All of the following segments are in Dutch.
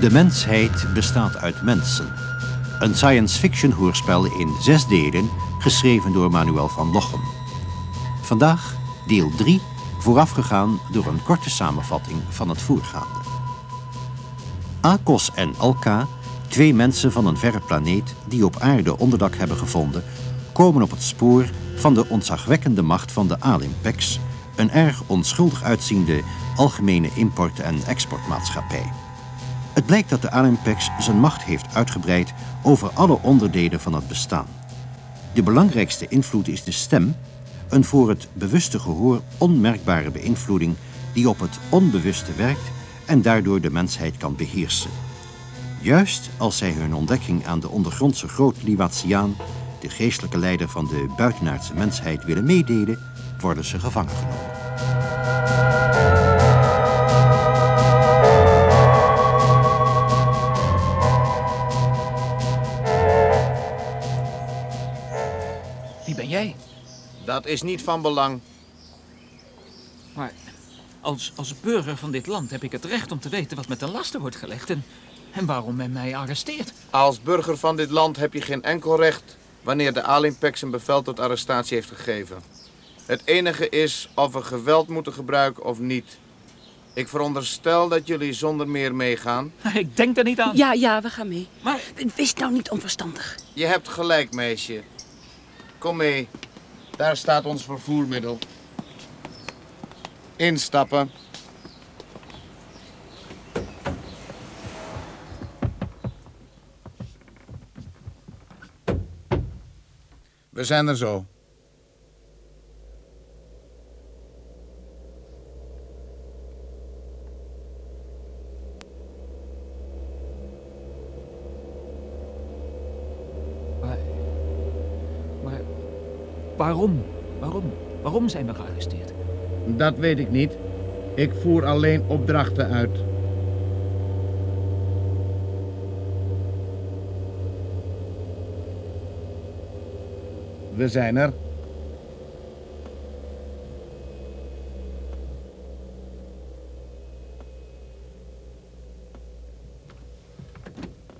De mensheid bestaat uit mensen. Een science fiction hoorspel in zes delen, geschreven door Manuel van Lochem. Vandaag deel 3, voorafgegaan door een korte samenvatting van het voorgaande. Akos en Alka, twee mensen van een verre planeet die op aarde onderdak hebben gevonden, komen op het spoor van de ontzagwekkende macht van de Alimpex, een erg onschuldig uitziende algemene import- en exportmaatschappij. Het blijkt dat de Alimpex zijn macht heeft uitgebreid over alle onderdelen van het bestaan. De belangrijkste invloed is de stem, een voor het bewuste gehoor onmerkbare beïnvloeding die op het onbewuste werkt en daardoor de mensheid kan beheersen. Juist als zij hun ontdekking aan de ondergrondse groot Liwatiaan, de geestelijke leider van de buitenaardse mensheid, willen meedelen, worden ze gevangen genomen. Dat is niet van belang. Maar als, als burger van dit land heb ik het recht om te weten wat me ten laste wordt gelegd en, en waarom men mij arresteert. Als burger van dit land heb je geen enkel recht wanneer de Alimpex een bevel tot arrestatie heeft gegeven. Het enige is of we geweld moeten gebruiken of niet. Ik veronderstel dat jullie zonder meer meegaan. Ik denk er niet aan. Ja, ja, we gaan mee. Maar Wees nou niet onverstandig. Je hebt gelijk, meisje. Kom mee. Daar staat ons vervoermiddel. Instappen. We zijn er zo. Waarom? Waarom? Waarom zijn we gearresteerd? Dat weet ik niet. Ik voer alleen opdrachten uit. We zijn er.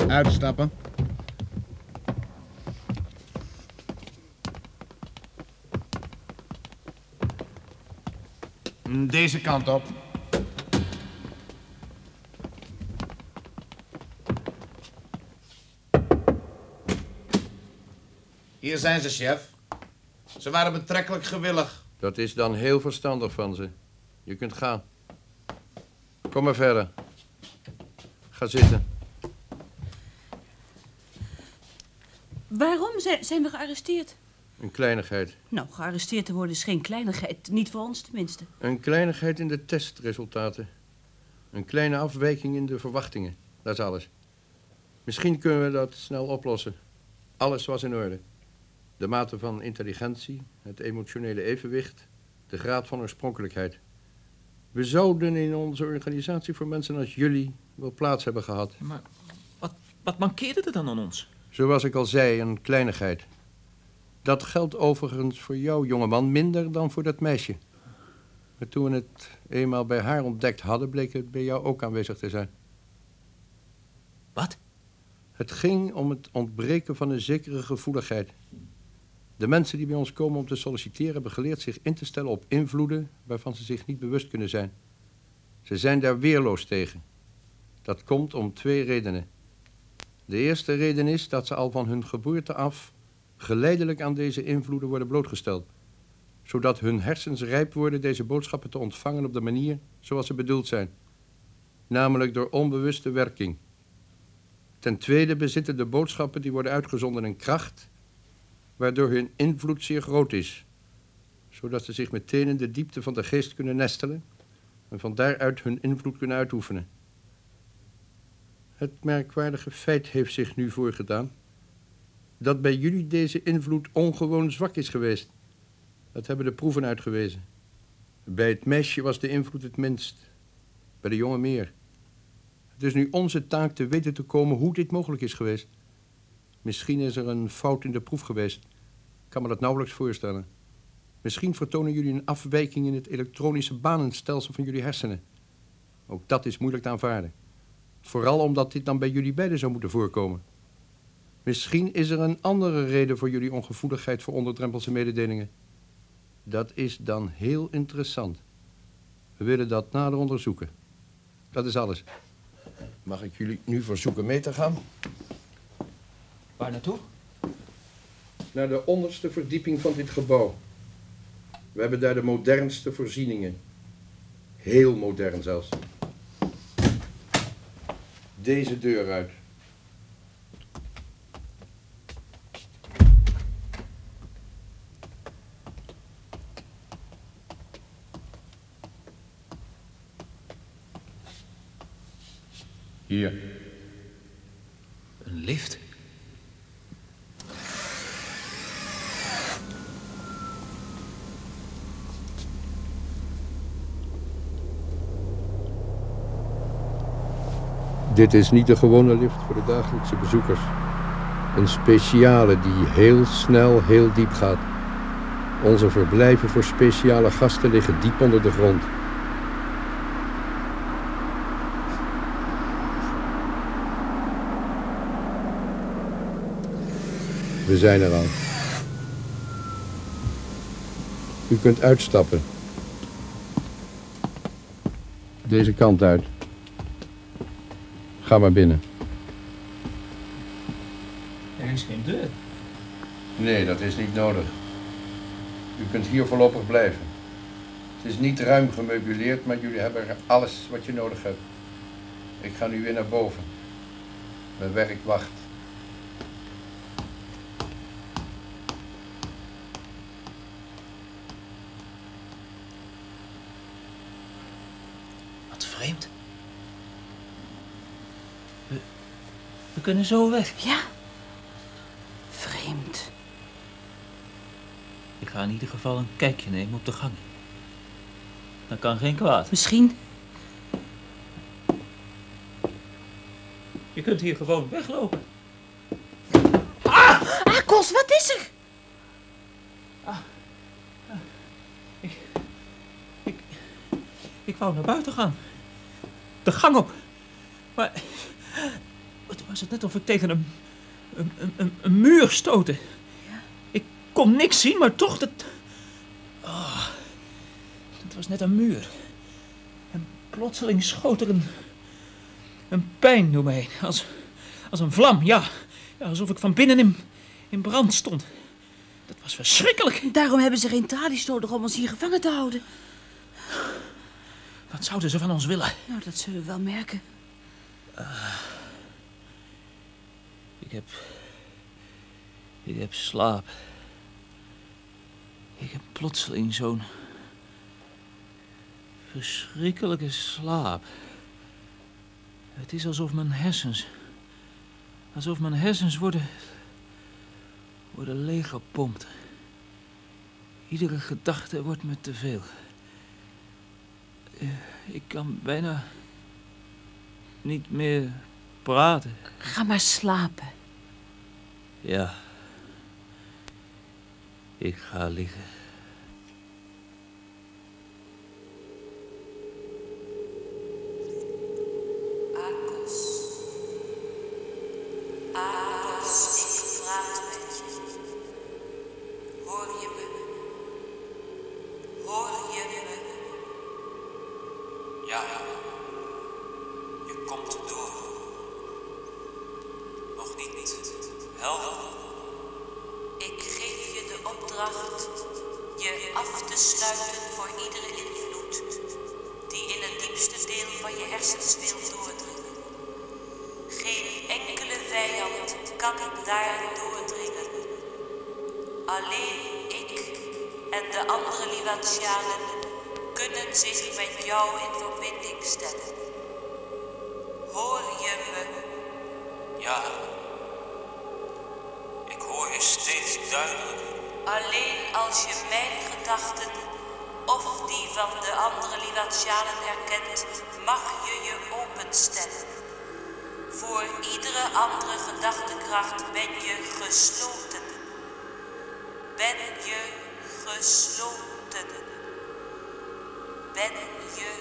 Uitstappen. Deze kant op. Hier zijn ze, chef. Ze waren betrekkelijk gewillig. Dat is dan heel verstandig van ze. Je kunt gaan. Kom maar verder. Ga zitten. Waarom zijn, zijn we gearresteerd? Een kleinigheid. Nou, gearresteerd te worden is geen kleinigheid. Niet voor ons tenminste. Een kleinigheid in de testresultaten. Een kleine afwijking in de verwachtingen. Dat is alles. Misschien kunnen we dat snel oplossen. Alles was in orde. De mate van intelligentie, het emotionele evenwicht, de graad van oorspronkelijkheid. We zouden in onze organisatie voor mensen als jullie wel plaats hebben gehad. Maar wat, wat mankeerde er dan aan ons? Zoals ik al zei, een kleinigheid. Dat geldt overigens voor jou, jongeman, minder dan voor dat meisje. Maar toen we het eenmaal bij haar ontdekt hadden, bleek het bij jou ook aanwezig te zijn. Wat? Het ging om het ontbreken van een zekere gevoeligheid. De mensen die bij ons komen om te solliciteren hebben geleerd zich in te stellen op invloeden waarvan ze zich niet bewust kunnen zijn. Ze zijn daar weerloos tegen. Dat komt om twee redenen. De eerste reden is dat ze al van hun geboorte af geleidelijk aan deze invloeden worden blootgesteld, zodat hun hersens rijp worden deze boodschappen te ontvangen op de manier zoals ze bedoeld zijn, namelijk door onbewuste werking. Ten tweede bezitten de boodschappen die worden uitgezonden een kracht, waardoor hun invloed zeer groot is, zodat ze zich meteen in de diepte van de geest kunnen nestelen en van daaruit hun invloed kunnen uitoefenen. Het merkwaardige feit heeft zich nu voorgedaan dat bij jullie deze invloed ongewoon zwak is geweest. Dat hebben de proeven uitgewezen. Bij het meisje was de invloed het minst, bij de jongen meer. Het is nu onze taak te weten te komen hoe dit mogelijk is geweest. Misschien is er een fout in de proef geweest. Ik kan me dat nauwelijks voorstellen. Misschien vertonen jullie een afwijking in het elektronische banenstelsel van jullie hersenen. Ook dat is moeilijk te aanvaarden. Vooral omdat dit dan bij jullie beiden zou moeten voorkomen. Misschien is er een andere reden voor jullie ongevoeligheid voor onderdrempelse mededelingen. Dat is dan heel interessant. We willen dat nader onderzoeken. Dat is alles. Mag ik jullie nu verzoeken mee te gaan? Waar naartoe? Naar de onderste verdieping van dit gebouw. We hebben daar de modernste voorzieningen. Heel modern zelfs. Deze deur uit. Hier. Een lift? Dit is niet de gewone lift voor de dagelijkse bezoekers. Een speciale die heel snel, heel diep gaat. Onze verblijven voor speciale gasten liggen diep onder de grond. We zijn er al. U kunt uitstappen. Deze kant uit. Ga maar binnen. Er is geen deur. Nee, dat is niet nodig. U kunt hier voorlopig blijven. Het is niet ruim gemeubileerd, maar jullie hebben er alles wat je nodig hebt. Ik ga nu weer naar boven. Mijn werk wacht. Wat vreemd. We, we kunnen zo weg. Ja. Vreemd. Ik ga in ieder geval een kijkje nemen op de gang. Dat kan geen kwaad. Misschien. Je kunt hier gewoon weglopen. Ah, Kos, wat is er? Ik wou naar buiten gaan. De gang op. Maar was het net of ik tegen een, een, een- een, muur stootte. Ik kon niks zien, maar toch dat... Oh, het was net een muur. En plotseling schoot er een, een pijn door me heen. Als, als een vlam, ja. ja. Alsof ik van binnen in, in brand stond. Dat was verschrikkelijk. Daarom hebben ze geen tralies nodig om ons hier gevangen te houden. Wat zouden ze van ons willen? Nou, dat zullen we wel merken. Ik heb. Ik heb slaap. Ik heb plotseling zo'n. verschrikkelijke slaap. Het is alsof mijn hersens. alsof mijn hersens worden. worden leeggepompt. Iedere gedachte wordt me te veel. Eh, Ik kan bijna. niet meer praten. Ga maar slapen. Ja. Ik ga liggen. Gesloten. Ben je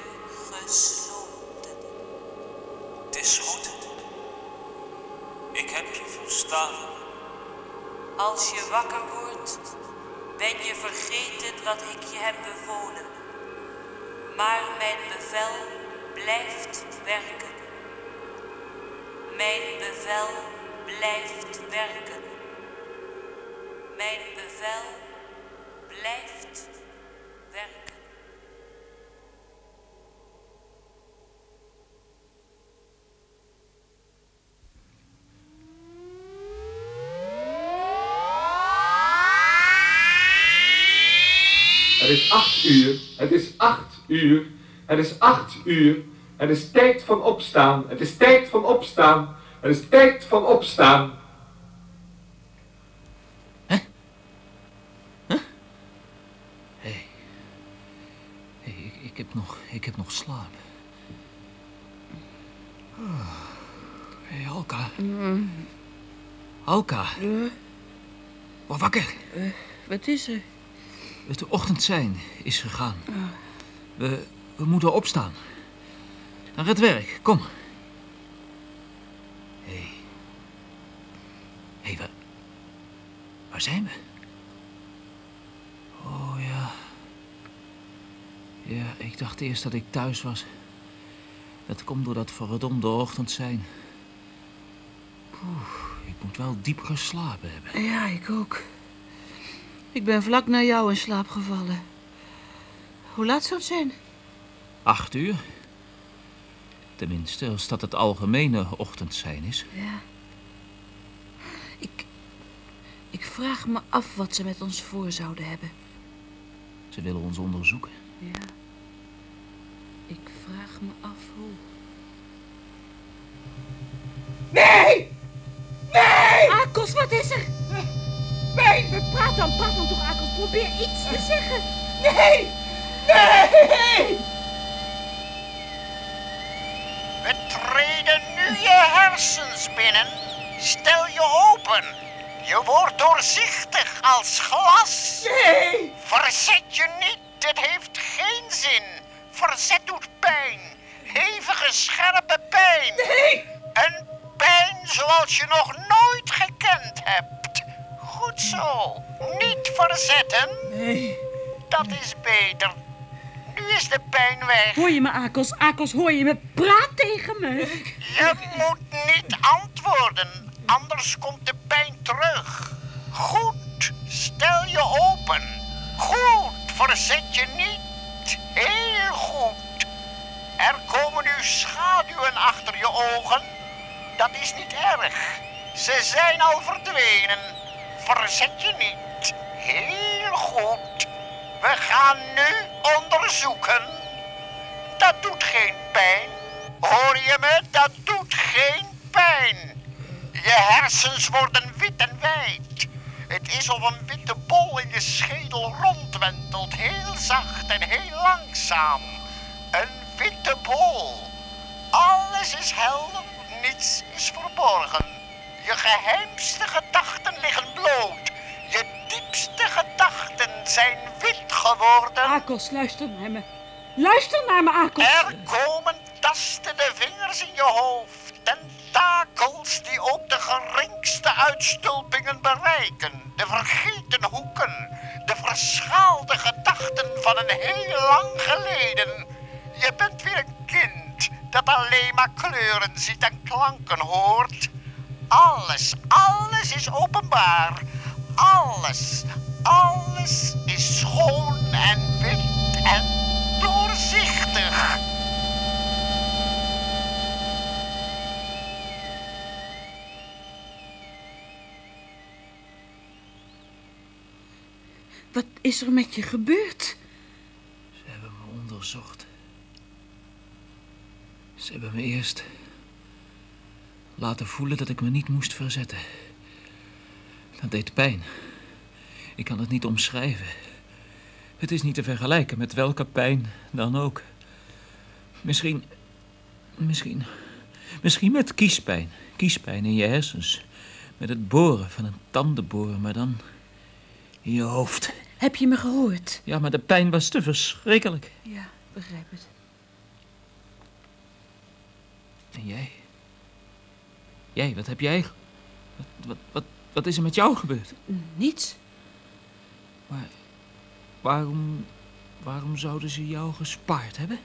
gesloten. is goed. Ik heb je verstaan. Als je wakker wordt, ben je vergeten wat ik je heb bevolen. Maar mijn bevel blijft werken. Mijn bevel blijft werken. Mijn bevel blijft werken. Het is acht uur. Het is acht uur. Het is acht uur. Het is tijd van opstaan. Het is tijd van opstaan. Het is tijd van opstaan. Hé, hey, ik, ik, heb nog, ik heb nog. Hé, hey, Alka. Alka. Word wakker. Wat is er? Het ochtendzijn is gegaan. We, we moeten opstaan. Naar het werk, kom. Hé. Hey. Hé, hey, waar... Waar zijn we? Oh ja. Ja, ik dacht eerst dat ik thuis was. Dat komt door dat verdomde ochtendzijn. Oeh, ik moet wel diep geslapen hebben. Ja, ik ook. Ik ben vlak na jou in slaap gevallen. Hoe laat zou het zijn? Acht uur. Tenminste, als dat het algemene ochtendzijn is. Ja. Ik. Ik vraag me af wat ze met ons voor zouden hebben. Ze willen ons onderzoeken. Ja. Ik vraag me af hoe. Nee! Nee! Akos, wat is er? Nee! Praat dan, praat dan toch, Akos. Probeer iets te zeggen. Nee! Nee! We treden nu je hersens binnen. Stel je open. Je wordt doorzichtig als glas. Nee! Verzet je niet, het heeft geen zin. Verzet doet pijn. Hevige, scherpe pijn. Nee! Een pijn zoals je nog nooit gekend hebt. Goed zo. Niet verzetten. Nee. Dat is beter. Nu is de pijn weg. Hoor je me, Akos? Akos, hoor je me? Praat tegen me. Je moet niet antwoorden, anders komt de pijn terug. Goed, stel je open. Goed, verzet je niet. Heel goed. Er komen nu schaduwen achter je ogen. Dat is niet erg. Ze zijn al verdwenen. Verzet je niet. Heel goed. We gaan nu onderzoeken. Dat doet geen pijn. Hoor je me? Dat doet geen pijn. Je hersens worden wit en wijd. Het is of een witte bol in je schedel rondwentelt. Heel zacht en heel langzaam. Een witte bol. Alles is helder, niets is verborgen. Je geheimste gedachten liggen bloot. Je diepste gedachten zijn wit geworden. Akos, luister naar me. Luister naar me, Akos. Er komen tastende vingers in je hoofd. Tentakels die ook de geringste uitstulpingen bereiken. De vergeten hoeken. De verschaalde gedachten van een heel lang geleden. Je bent weer een kind dat alleen maar kleuren ziet en klanken hoort. Alles, alles is openbaar. Alles, alles is schoon en wit en doorzichtig. Wat is er met je gebeurd? Ze hebben me onderzocht. Ze hebben me eerst laten voelen dat ik me niet moest verzetten. Dat deed pijn. Ik kan het niet omschrijven. Het is niet te vergelijken met welke pijn dan ook. Misschien. Misschien. Misschien met kiespijn. Kiespijn in je hersens. Met het boren van een tandenboor, maar dan. in je hoofd. Heb je me gehoord? Ja, maar de pijn was te verschrikkelijk. Ja, begrijp het. En jij? Jij, wat heb jij... Wat, wat, wat, wat is er met jou gebeurd? Niets. Maar waarom... Waarom zouden ze jou gespaard hebben?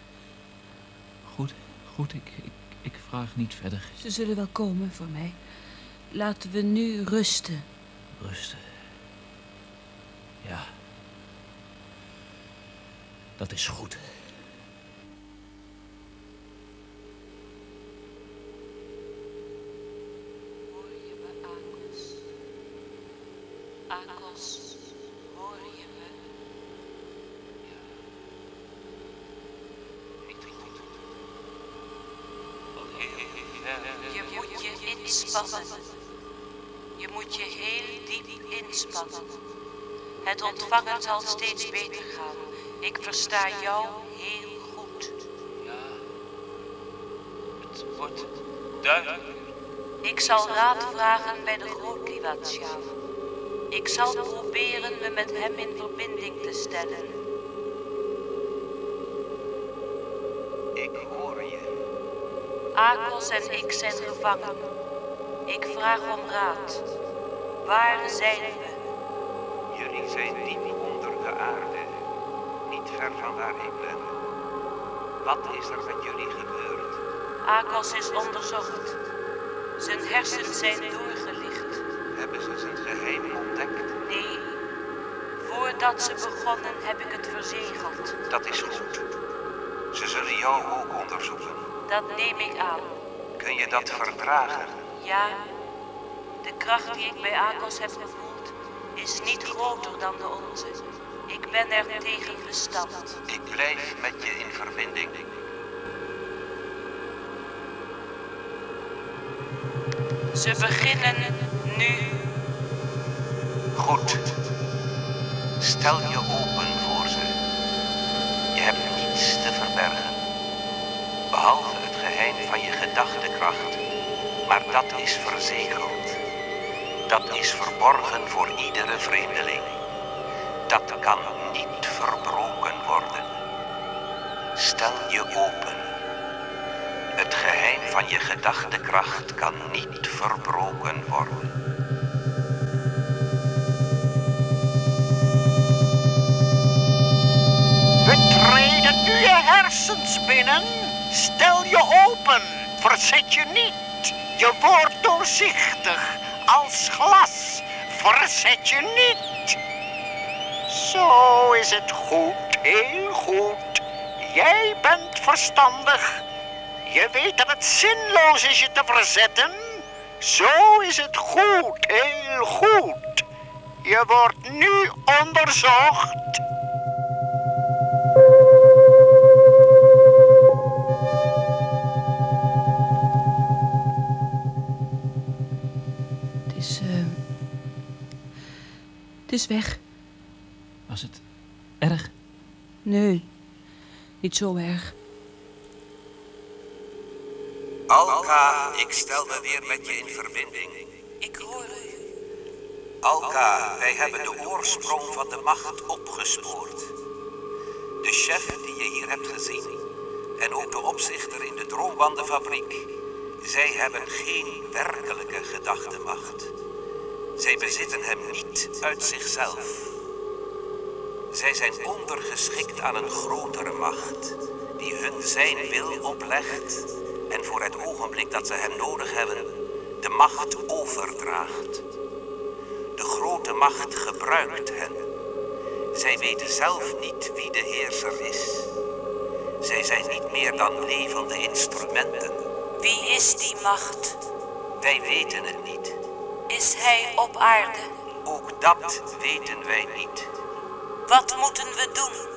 Goed, goed, ik, ik, ik vraag niet verder. Ze zullen wel komen voor mij. Laten we nu rusten. Rusten. Ja. Dat is goed. Hoor je me, Akels? Akels, hoor je me? Je moet je inspannen. Je moet je heel diep inspannen. Het ontvangen zal steeds beter gaan. Ik versta jou heel goed. Het wordt duidelijk. Ik zal raad vragen bij de Grootliwatsjaaf. Ik zal proberen me met hem in verbinding te stellen. Ik hoor je. Akels en ik zijn gevangen. Ik vraag om raad. Waar zijn we? Jullie zijn diep onder de aarde. Niet ver van waar ik ben. Wat is er met jullie gebeurd? Akels is onderzocht. Zijn hersens zijn doorgelicht. Hebben ze zijn geheim ontdekt? Nee, voordat ze begonnen heb ik het verzegeld. Dat is goed. Ze zullen jou ook onderzoeken. Dat neem ik aan. Kun je dat verdragen? Ja, de kracht die ik bij Akels heb gevoeld is niet groter dan de onze. Ik ben er tegen bestand. Ik blijf met je in verbinding. Ze beginnen nu. Goed. Stel je open voor ze. Je hebt niets te verbergen. Behalve het geheim van je gedachtekracht. Maar dat is verzegeld. Dat is verborgen voor iedere vreemdeling. Dat kan niet verbroken worden. Stel je open. Het geheim van je gedachtekracht kan niet verbroken worden. We treden nu je hersens binnen. Stel je open. Verzet je niet. Je wordt doorzichtig. Als glas. Verzet je niet. Zo is het goed. Heel goed. Jij bent verstandig. Je weet dat het zinloos is je te verzetten. Zo is het goed. Heel goed. Je wordt nu onderzocht. Het is, eh. Het is weg. Was het erg? Nee, niet zo erg. Alka, ik stel me weer met je in verbinding. Ik hoor u. Alka, wij hebben de oorsprong van de macht opgespoord. De chef die je hier hebt gezien en ook de opzichter in de droombandenfabriek, zij hebben geen werkelijke gedachtenmacht. Zij bezitten hem niet uit zichzelf. Zij zijn ondergeschikt aan een grotere macht, die hun zijn wil oplegt en voor het ogenblik dat ze hem nodig hebben, de macht overdraagt. De grote macht gebruikt hen. Zij weten zelf niet wie de heerser is. Zij zijn niet meer dan levende instrumenten. Wie is die macht? Wij weten het niet. Is hij op aarde? Ook dat weten wij niet. Wat moeten we doen?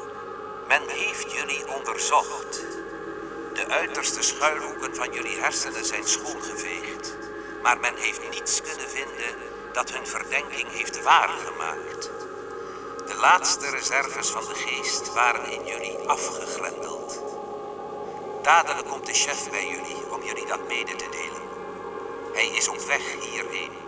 Men heeft jullie onderzocht. De uiterste schuilhoeken van jullie hersenen zijn schoongeveegd. Maar men heeft niets kunnen vinden dat hun verdenking heeft waargemaakt. De laatste reserves van de geest waren in jullie afgegrendeld. Dadelijk komt de chef bij jullie om jullie dat mede te delen. Hij is op weg hierheen.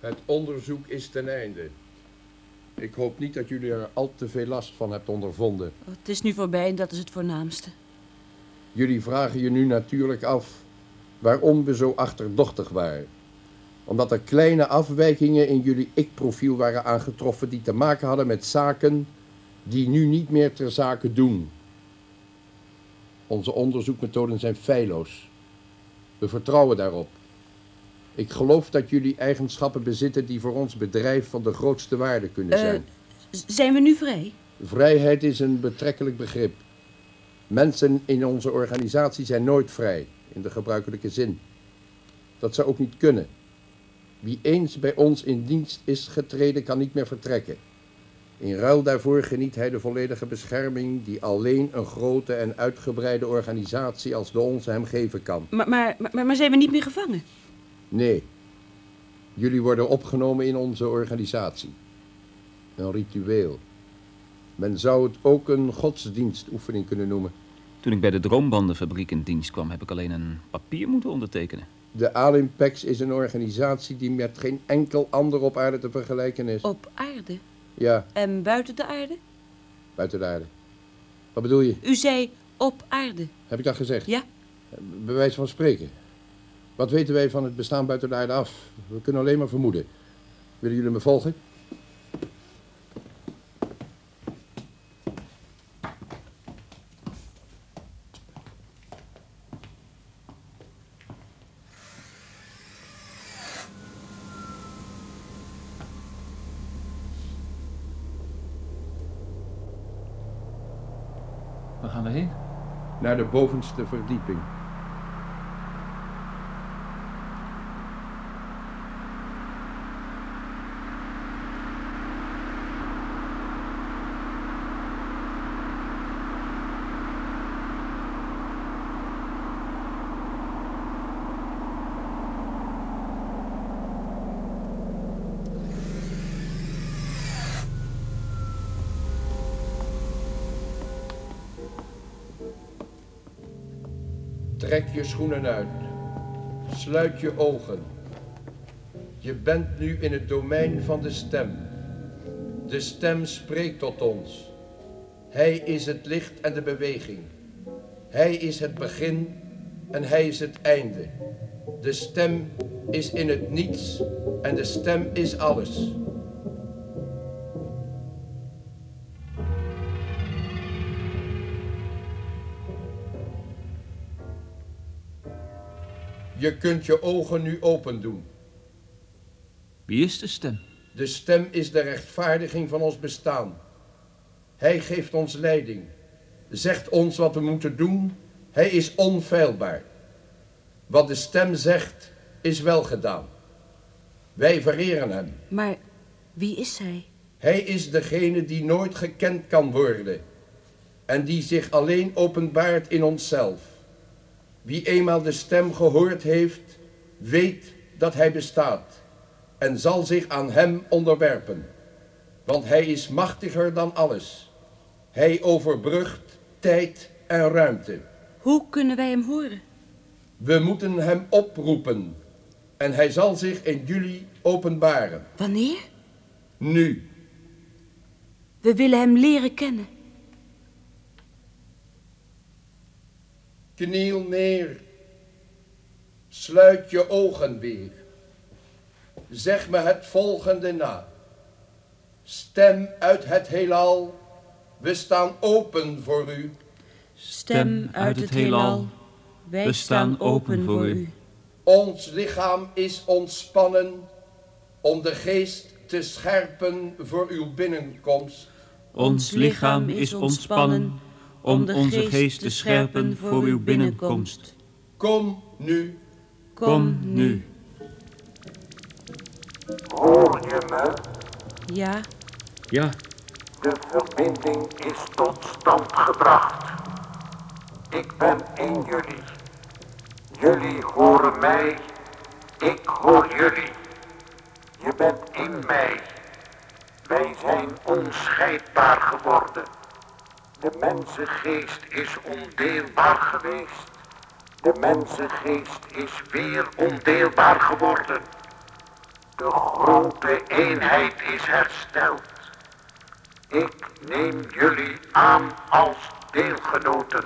Het onderzoek is ten einde. Ik hoop niet dat jullie er al te veel last van hebt ondervonden. Oh, het is nu voorbij en dat is het voornaamste. Jullie vragen je nu natuurlijk af waarom we zo achterdochtig waren. Omdat er kleine afwijkingen in jullie ik-profiel waren aangetroffen die te maken hadden met zaken die nu niet meer ter zake doen. Onze onderzoekmethoden zijn feilloos. We vertrouwen daarop. Ik geloof dat jullie eigenschappen bezitten die voor ons bedrijf van de grootste waarde kunnen Eh, zijn. zijn we nu vrij? Vrijheid is een betrekkelijk begrip. Mensen in onze organisatie zijn nooit vrij, in de gebruikelijke zin. Dat zou ook niet kunnen. Wie eens bij ons in dienst is getreden, kan niet meer vertrekken. In ruil daarvoor geniet hij de volledige bescherming die alleen een grote en uitgebreide organisatie als de onze hem geven kan. Maar, maar, maar, maar zijn we niet meer gevangen? Nee. Jullie worden opgenomen in onze organisatie. Een ritueel. Men zou het ook een godsdienstoefening kunnen noemen. Toen ik bij de droombandenfabriek in dienst kwam, heb ik alleen een papier moeten ondertekenen. De Alimpex is een organisatie die met geen enkel ander op aarde te vergelijken is. Op aarde? Ja, En buiten de aarde? buiten de aarde. Wat bedoel je? U zei op aarde. Heb ik dat gezegd? Ja. Bij wijze van spreken. Wat weten wij van het bestaan buiten de aarde af? We kunnen alleen maar vermoeden. Willen jullie me volgen? Waar gaan we heen? Naar de bovenste verdieping. Schoenen uit. Sluit je ogen. Je bent nu in het domein van de stem. De stem spreekt tot ons. Hij is het licht en de beweging. Hij is het begin en hij is het einde. De stem is in het niets en de stem is alles. Je kunt je ogen nu open doen. Wie is de stem? De stem is de rechtvaardiging van ons bestaan. Hij geeft ons leiding, zegt ons wat we moeten doen. Hij is onfeilbaar. Wat de stem zegt, is wel gedaan. Wij vereren hem. Maar wie is hij? Hij is degene die nooit gekend kan worden en die zich alleen openbaart in onszelf. Wie eenmaal de stem gehoord heeft, weet dat hij bestaat en zal zich aan hem onderwerpen. Want hij is machtiger dan alles. Hij overbrugt tijd en ruimte. Hoe kunnen wij hem horen? We moeten hem oproepen en hij zal zich in jullie openbaren. Wanneer? Nu. We willen hem leren kennen. Kniel neer. Sluit je ogen weer. Zeg me het volgende na. Stem uit het heelal. We staan open voor u. Stem uit het heelal. Wij staan open voor u. Ons lichaam is ontspannen om de geest te scherpen voor uw binnenkomst. Ons lichaam is ontspannen om onze geest te scherpen voor uw binnenkomst. Kom nu. Kom nu. Hoor je me? Ja, Ja, De verbinding is tot stand gebracht. Ik ben in jullie. Jullie horen mij. Ik hoor jullie. Je bent in mij. Wij zijn onscheidbaar geworden. De mensengeest is ondeelbaar geweest. De mensengeest is weer ondeelbaar geworden. De grote eenheid is hersteld. Ik neem jullie aan als deelgenoten.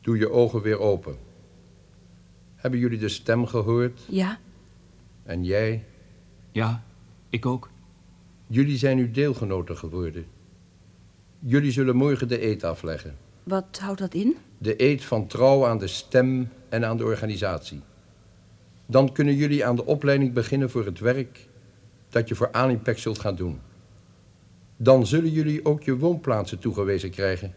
Doe je ogen weer open. Hebben jullie de stem gehoord? Ja. En jij? Ja, ik ook. Jullie zijn nu deelgenoten geworden. Jullie zullen morgen de eed afleggen. Wat houdt dat in? De eed van trouw aan de stem en aan de organisatie. Dan kunnen jullie aan de opleiding beginnen voor het werk dat je voor Alimpec zult gaan doen. Dan zullen jullie ook je woonplaatsen toegewezen krijgen.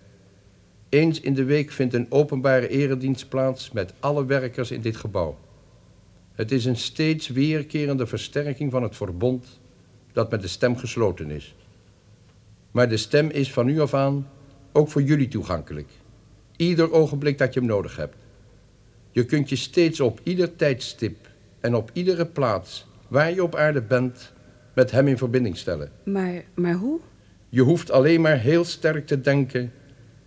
Eens in de week vindt een openbare eredienst plaats met alle werkers in dit gebouw. Het is een steeds weerkerende versterking van het verbond dat met de stem gesloten is. Maar de stem is van nu af aan ook voor jullie toegankelijk. Ieder ogenblik dat je hem nodig hebt. Je kunt je steeds op ieder tijdstip en op iedere plaats waar je op aarde bent met hem in verbinding stellen. Maar, maar hoe? Je hoeft alleen maar heel sterk te denken.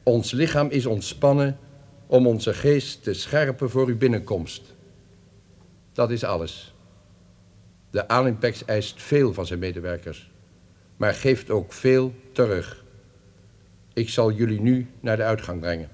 Ons lichaam is ontspannen om onze geest te scherpen voor uw binnenkomst. Dat is alles. De Alimpex eist veel van zijn medewerkers, maar geeft ook veel terug. Ik zal jullie nu naar de uitgang brengen.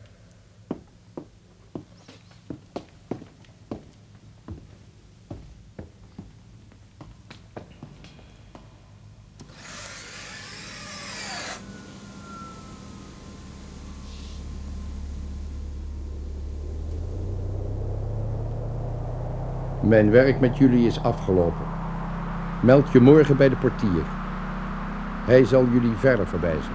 Mijn werk met jullie is afgelopen. Meld je morgen bij de portier. Hij zal jullie verder verwijzen.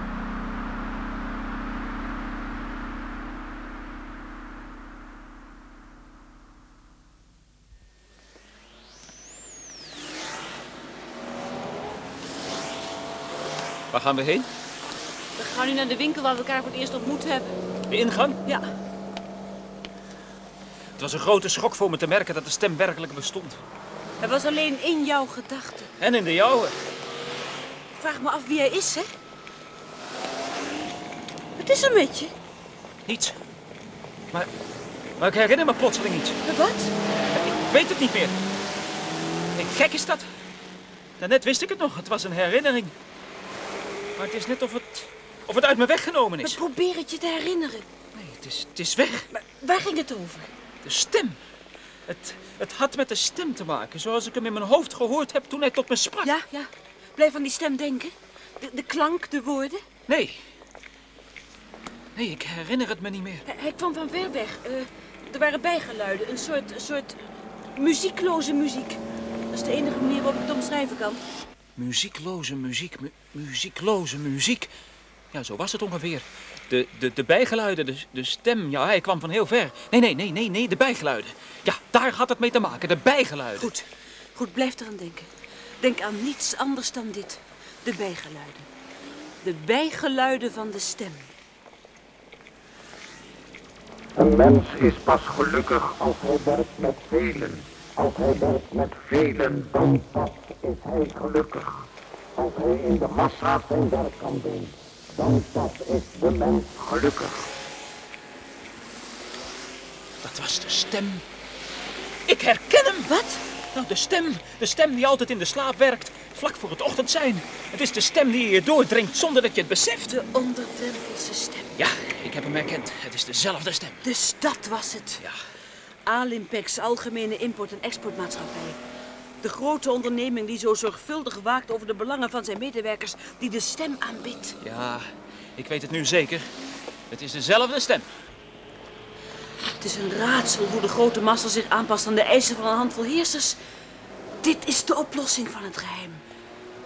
Waar gaan we heen? We gaan nu naar de winkel waar we elkaar voor het eerst ontmoet hebben. De ingang? Ja. Het was een grote schok voor me te merken dat de stem werkelijk bestond. Het was alleen in jouw gedachten. En in de jouwe. Vraag me af wie hij is, hè? Wat is er met je? Niets. Maar, maar ik herinner me plotseling iets. Wat? Ik weet het niet meer. Nee, gek is dat. Daarnet wist ik het nog. Het was een herinnering. Maar het is net of het, of het uit me weggenomen is. Maar probeer het je te herinneren. Nee, het is, het is weg. Maar waar ging het over? De stem. Het, het had met de stem te maken, zoals ik hem in mijn hoofd gehoord heb toen hij tot me sprak. Ja, ja. Blijf aan die stem denken. De, de klank, de woorden. Nee. Nee, ik herinner het me niet meer. Hij, hij kwam van ver weg. Eh, er waren bijgeluiden. Een soort, een soort muziekloze muziek. Dat is de enige manier waarop ik het omschrijven kan. Muziekloze muziek, mu muziekloze muziek. Ja, zo was het ongeveer. De, de, de bijgeluiden, de, de stem, ja, hij kwam van heel ver. Nee, nee, nee, nee, nee, de bijgeluiden. Ja, daar had het mee te maken, de bijgeluiden. Goed, goed, blijf eraan denken. Denk aan niets anders dan dit. De bijgeluiden. De bijgeluiden van de stem. Een mens is pas gelukkig als hij werkt met velen. Als hij werkt met velen, dan pas is hij gelukkig. Als hij in de massa zijn werk kan doen, dan pas is de mens gelukkig. Dat was de stem. Ik herken hem. Wat? Nou, de stem. De stem die altijd in de slaap werkt, vlak voor het ochtend zijn. Het is de stem die je doordringt zonder dat je het beseft. De onderdrempelse stem. Ja, ik heb hem herkend. Het is dezelfde stem. Dus dat was het. Ja. Alimpex, Algemene Import- en Exportmaatschappij. De grote onderneming die zo zorgvuldig waakt over de belangen van zijn medewerkers, die de stem aanbidt. Ja, ik weet het nu zeker. Het is dezelfde stem. Het is een raadsel hoe de grote massa zich aanpast aan de eisen van een handvol heersers. Dit is de oplossing van het geheim.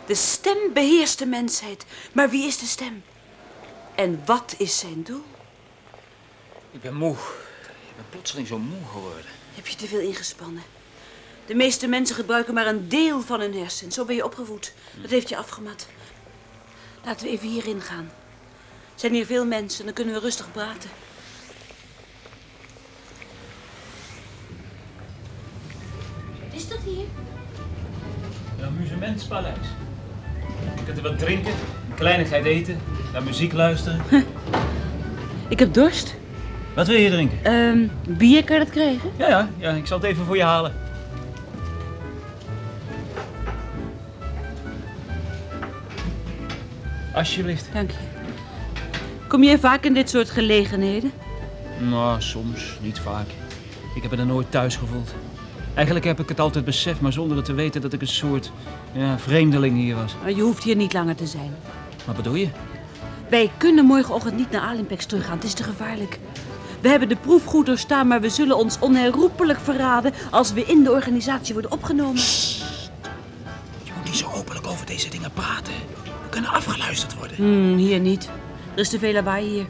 De stem beheerst de mensheid. Maar wie is de stem? En wat is zijn doel? Ik ben moe. Ik ben plotseling zo moe geworden. Heb je te veel ingespannen? De meeste mensen gebruiken maar een deel van hun hersens. Zo ben je opgevoed. Dat heeft je afgemat. Laten we even hierin gaan. Zijn hier veel mensen, dan kunnen we rustig praten. Wat is dat hier? Een amusementspaleis. Je kunt er wat drinken, een kleinigheid eten, naar muziek luisteren. Ik heb dorst. Wat wil je drinken? Ehm bier kan je dat krijgen? Ja, ja, ja, ik zal het even voor je halen. Alsjeblieft. Dank je. Kom jij vaak in dit soort gelegenheden? Nou, soms. Niet vaak. Ik heb me er nooit thuis gevoeld. Eigenlijk heb ik het altijd beseft, maar zonder het te weten dat ik een soort ja, vreemdeling hier was. Je hoeft hier niet langer te zijn. Wat bedoel je? Wij kunnen morgenochtend niet naar Alimpex teruggaan. Het is te gevaarlijk. We hebben de proef goed doorstaan, maar we zullen ons onherroepelijk verraden als we in de organisatie worden opgenomen. Je moet niet zo openlijk over deze dingen praten. Kunnen afgeluisterd worden. Hmm, hier niet. Er is te veel lawaai hier.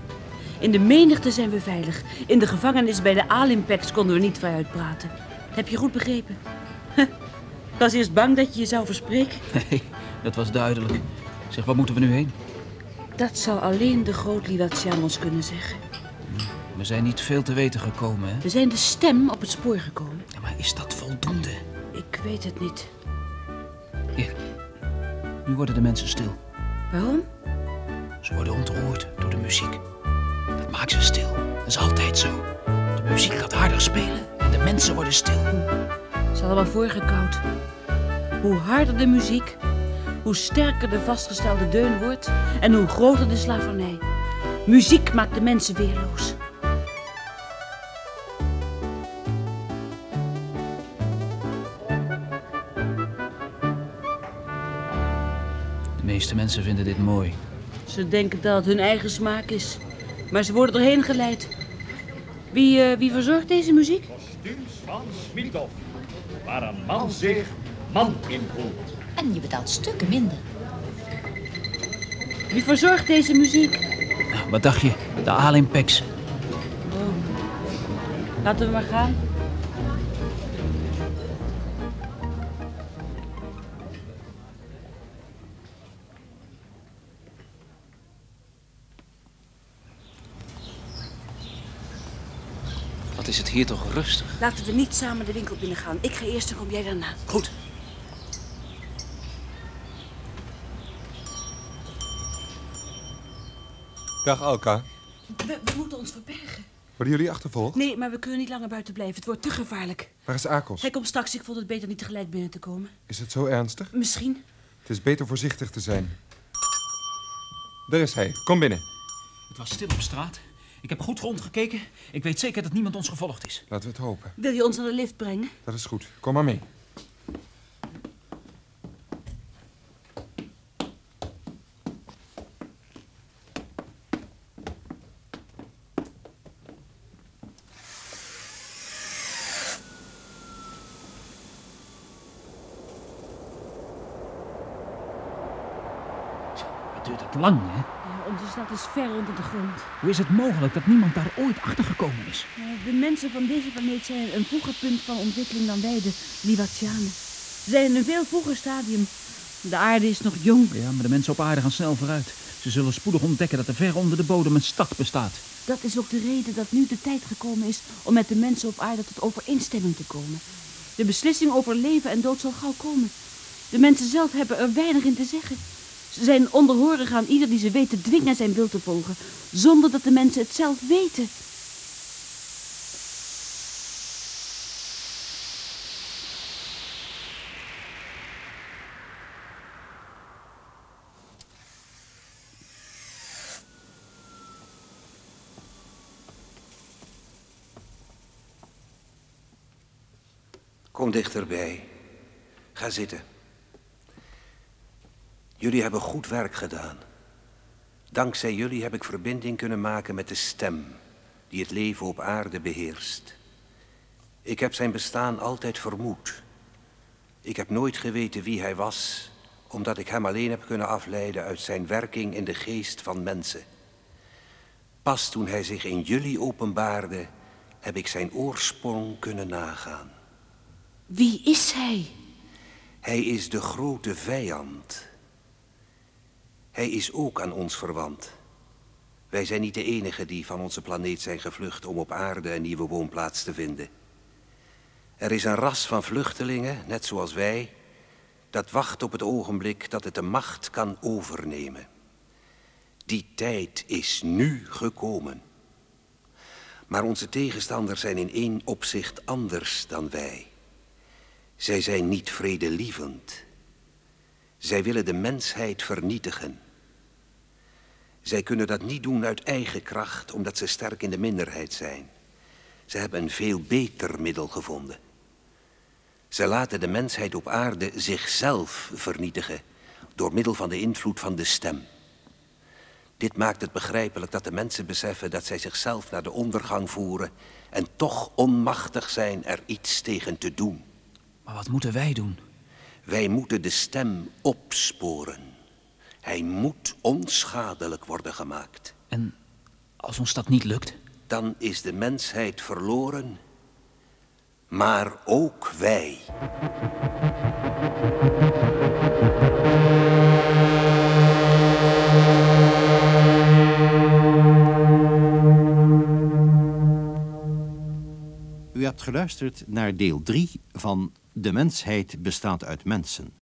In de menigte zijn we veilig. In de gevangenis bij de Alimpex konden we niet vrij uitpraten. Dat heb je goed begrepen. Ik was eerst bang dat je je zou verspreken. Nee, dat was duidelijk. Zeg, waar moeten we nu heen? Dat zal alleen de groot Liwatian ons kunnen zeggen. We zijn niet veel te weten gekomen, hè? We zijn de stem op het spoor gekomen. Ja, maar is dat voldoende? Ik weet het niet. Hier. Nu worden de mensen stil. Waarom? Ze worden ontroerd door de muziek. Dat maakt ze stil. Dat is altijd zo. De muziek gaat harder spelen en de mensen worden stil. Het is allemaal voorgekoud. Hoe harder de muziek, hoe sterker de vastgestelde deun wordt en hoe groter de slavernij. Muziek maakt de mensen weerloos. Meeste mensen vinden dit mooi. Ze denken dat het hun eigen smaak is. Maar ze worden erheen geleid. Wie, eh, wie verzorgt deze muziek? Kostuums van Smithoff. Waar een man zich man in voelt. En je betaalt stukken minder. Wie verzorgt deze muziek? Nou, wat dacht je? De Alimpex. Oh. Laten we maar gaan. Hier toch rustig? Laten we niet samen de winkel binnengaan. Ik ga eerst en kom jij daarna. Goed. Dag Alka. We, we moeten ons verbergen. Worden jullie achtervolgd? Nee, maar we kunnen niet langer buiten blijven. Het wordt te gevaarlijk. Waar is Akos? Hij komt straks. Ik vond het beter niet tegelijk binnen te komen. Is het zo ernstig? Misschien. Het is beter voorzichtig te zijn. Daar is hij. Kom binnen. Het was stil op straat. Ik heb goed rondgekeken. Ik weet zeker dat niemand ons gevolgd is. Laten we het hopen. Wil je ons naar de lift brengen? Dat is goed. Kom maar mee. Wat duurt het lang, hè? Ja, onze stad is ver onder de grond. Hoe is het mogelijk dat niemand daar ooit achter gekomen is? Ja, De mensen van deze planeet zijn een vroeger punt van ontwikkeling dan wij, de Liwatianen. Ze zijn in een veel vroeger stadium. De aarde is nog jong. Ja, maar de mensen op aarde gaan snel vooruit. Ze zullen spoedig ontdekken dat er ver onder de bodem een stad bestaat. Dat is ook de reden dat nu de tijd gekomen is om met de mensen op aarde tot overeenstemming te komen. De beslissing over leven en dood zal gauw komen. De mensen zelf hebben er weinig in te zeggen. Zijn onderhorig aan ieder die ze weet te dwingen zijn wil te volgen, zonder dat de mensen het zelf weten. Kom dichterbij. Ga zitten. Jullie hebben goed werk gedaan. Dankzij jullie heb ik verbinding kunnen maken met de stem die het leven op aarde beheerst. Ik heb zijn bestaan altijd vermoed. Ik heb nooit geweten wie hij was, omdat ik hem alleen heb kunnen afleiden uit zijn werking in de geest van mensen. Pas toen hij zich in jullie openbaarde, heb ik zijn oorsprong kunnen nagaan. Wie is hij? Hij is de grote vijand. Hij is ook aan ons verwant. Wij zijn niet de enigen die van onze planeet zijn gevlucht om op aarde een nieuwe woonplaats te vinden. Er is een ras van vluchtelingen, net zoals wij, dat wacht op het ogenblik dat het de macht kan overnemen. Die tijd is nu gekomen. Maar onze tegenstanders zijn in één opzicht anders dan wij. Zij zijn niet vredelievend. Zij willen de mensheid vernietigen. Zij kunnen dat niet doen uit eigen kracht, omdat ze sterk in de minderheid zijn. Ze hebben een veel beter middel gevonden. Ze laten de mensheid op aarde zichzelf vernietigen door middel van de invloed van de stem. Dit maakt het begrijpelijk dat de mensen beseffen dat zij zichzelf naar de ondergang voeren en toch onmachtig zijn er iets tegen te doen. Maar wat moeten wij doen? Wij moeten de stem opsporen. Hij moet onschadelijk worden gemaakt. En als ons dat niet lukt? Dan is de mensheid verloren, maar ook wij. U hebt geluisterd naar deel 3 van De mensheid bestaat uit mensen.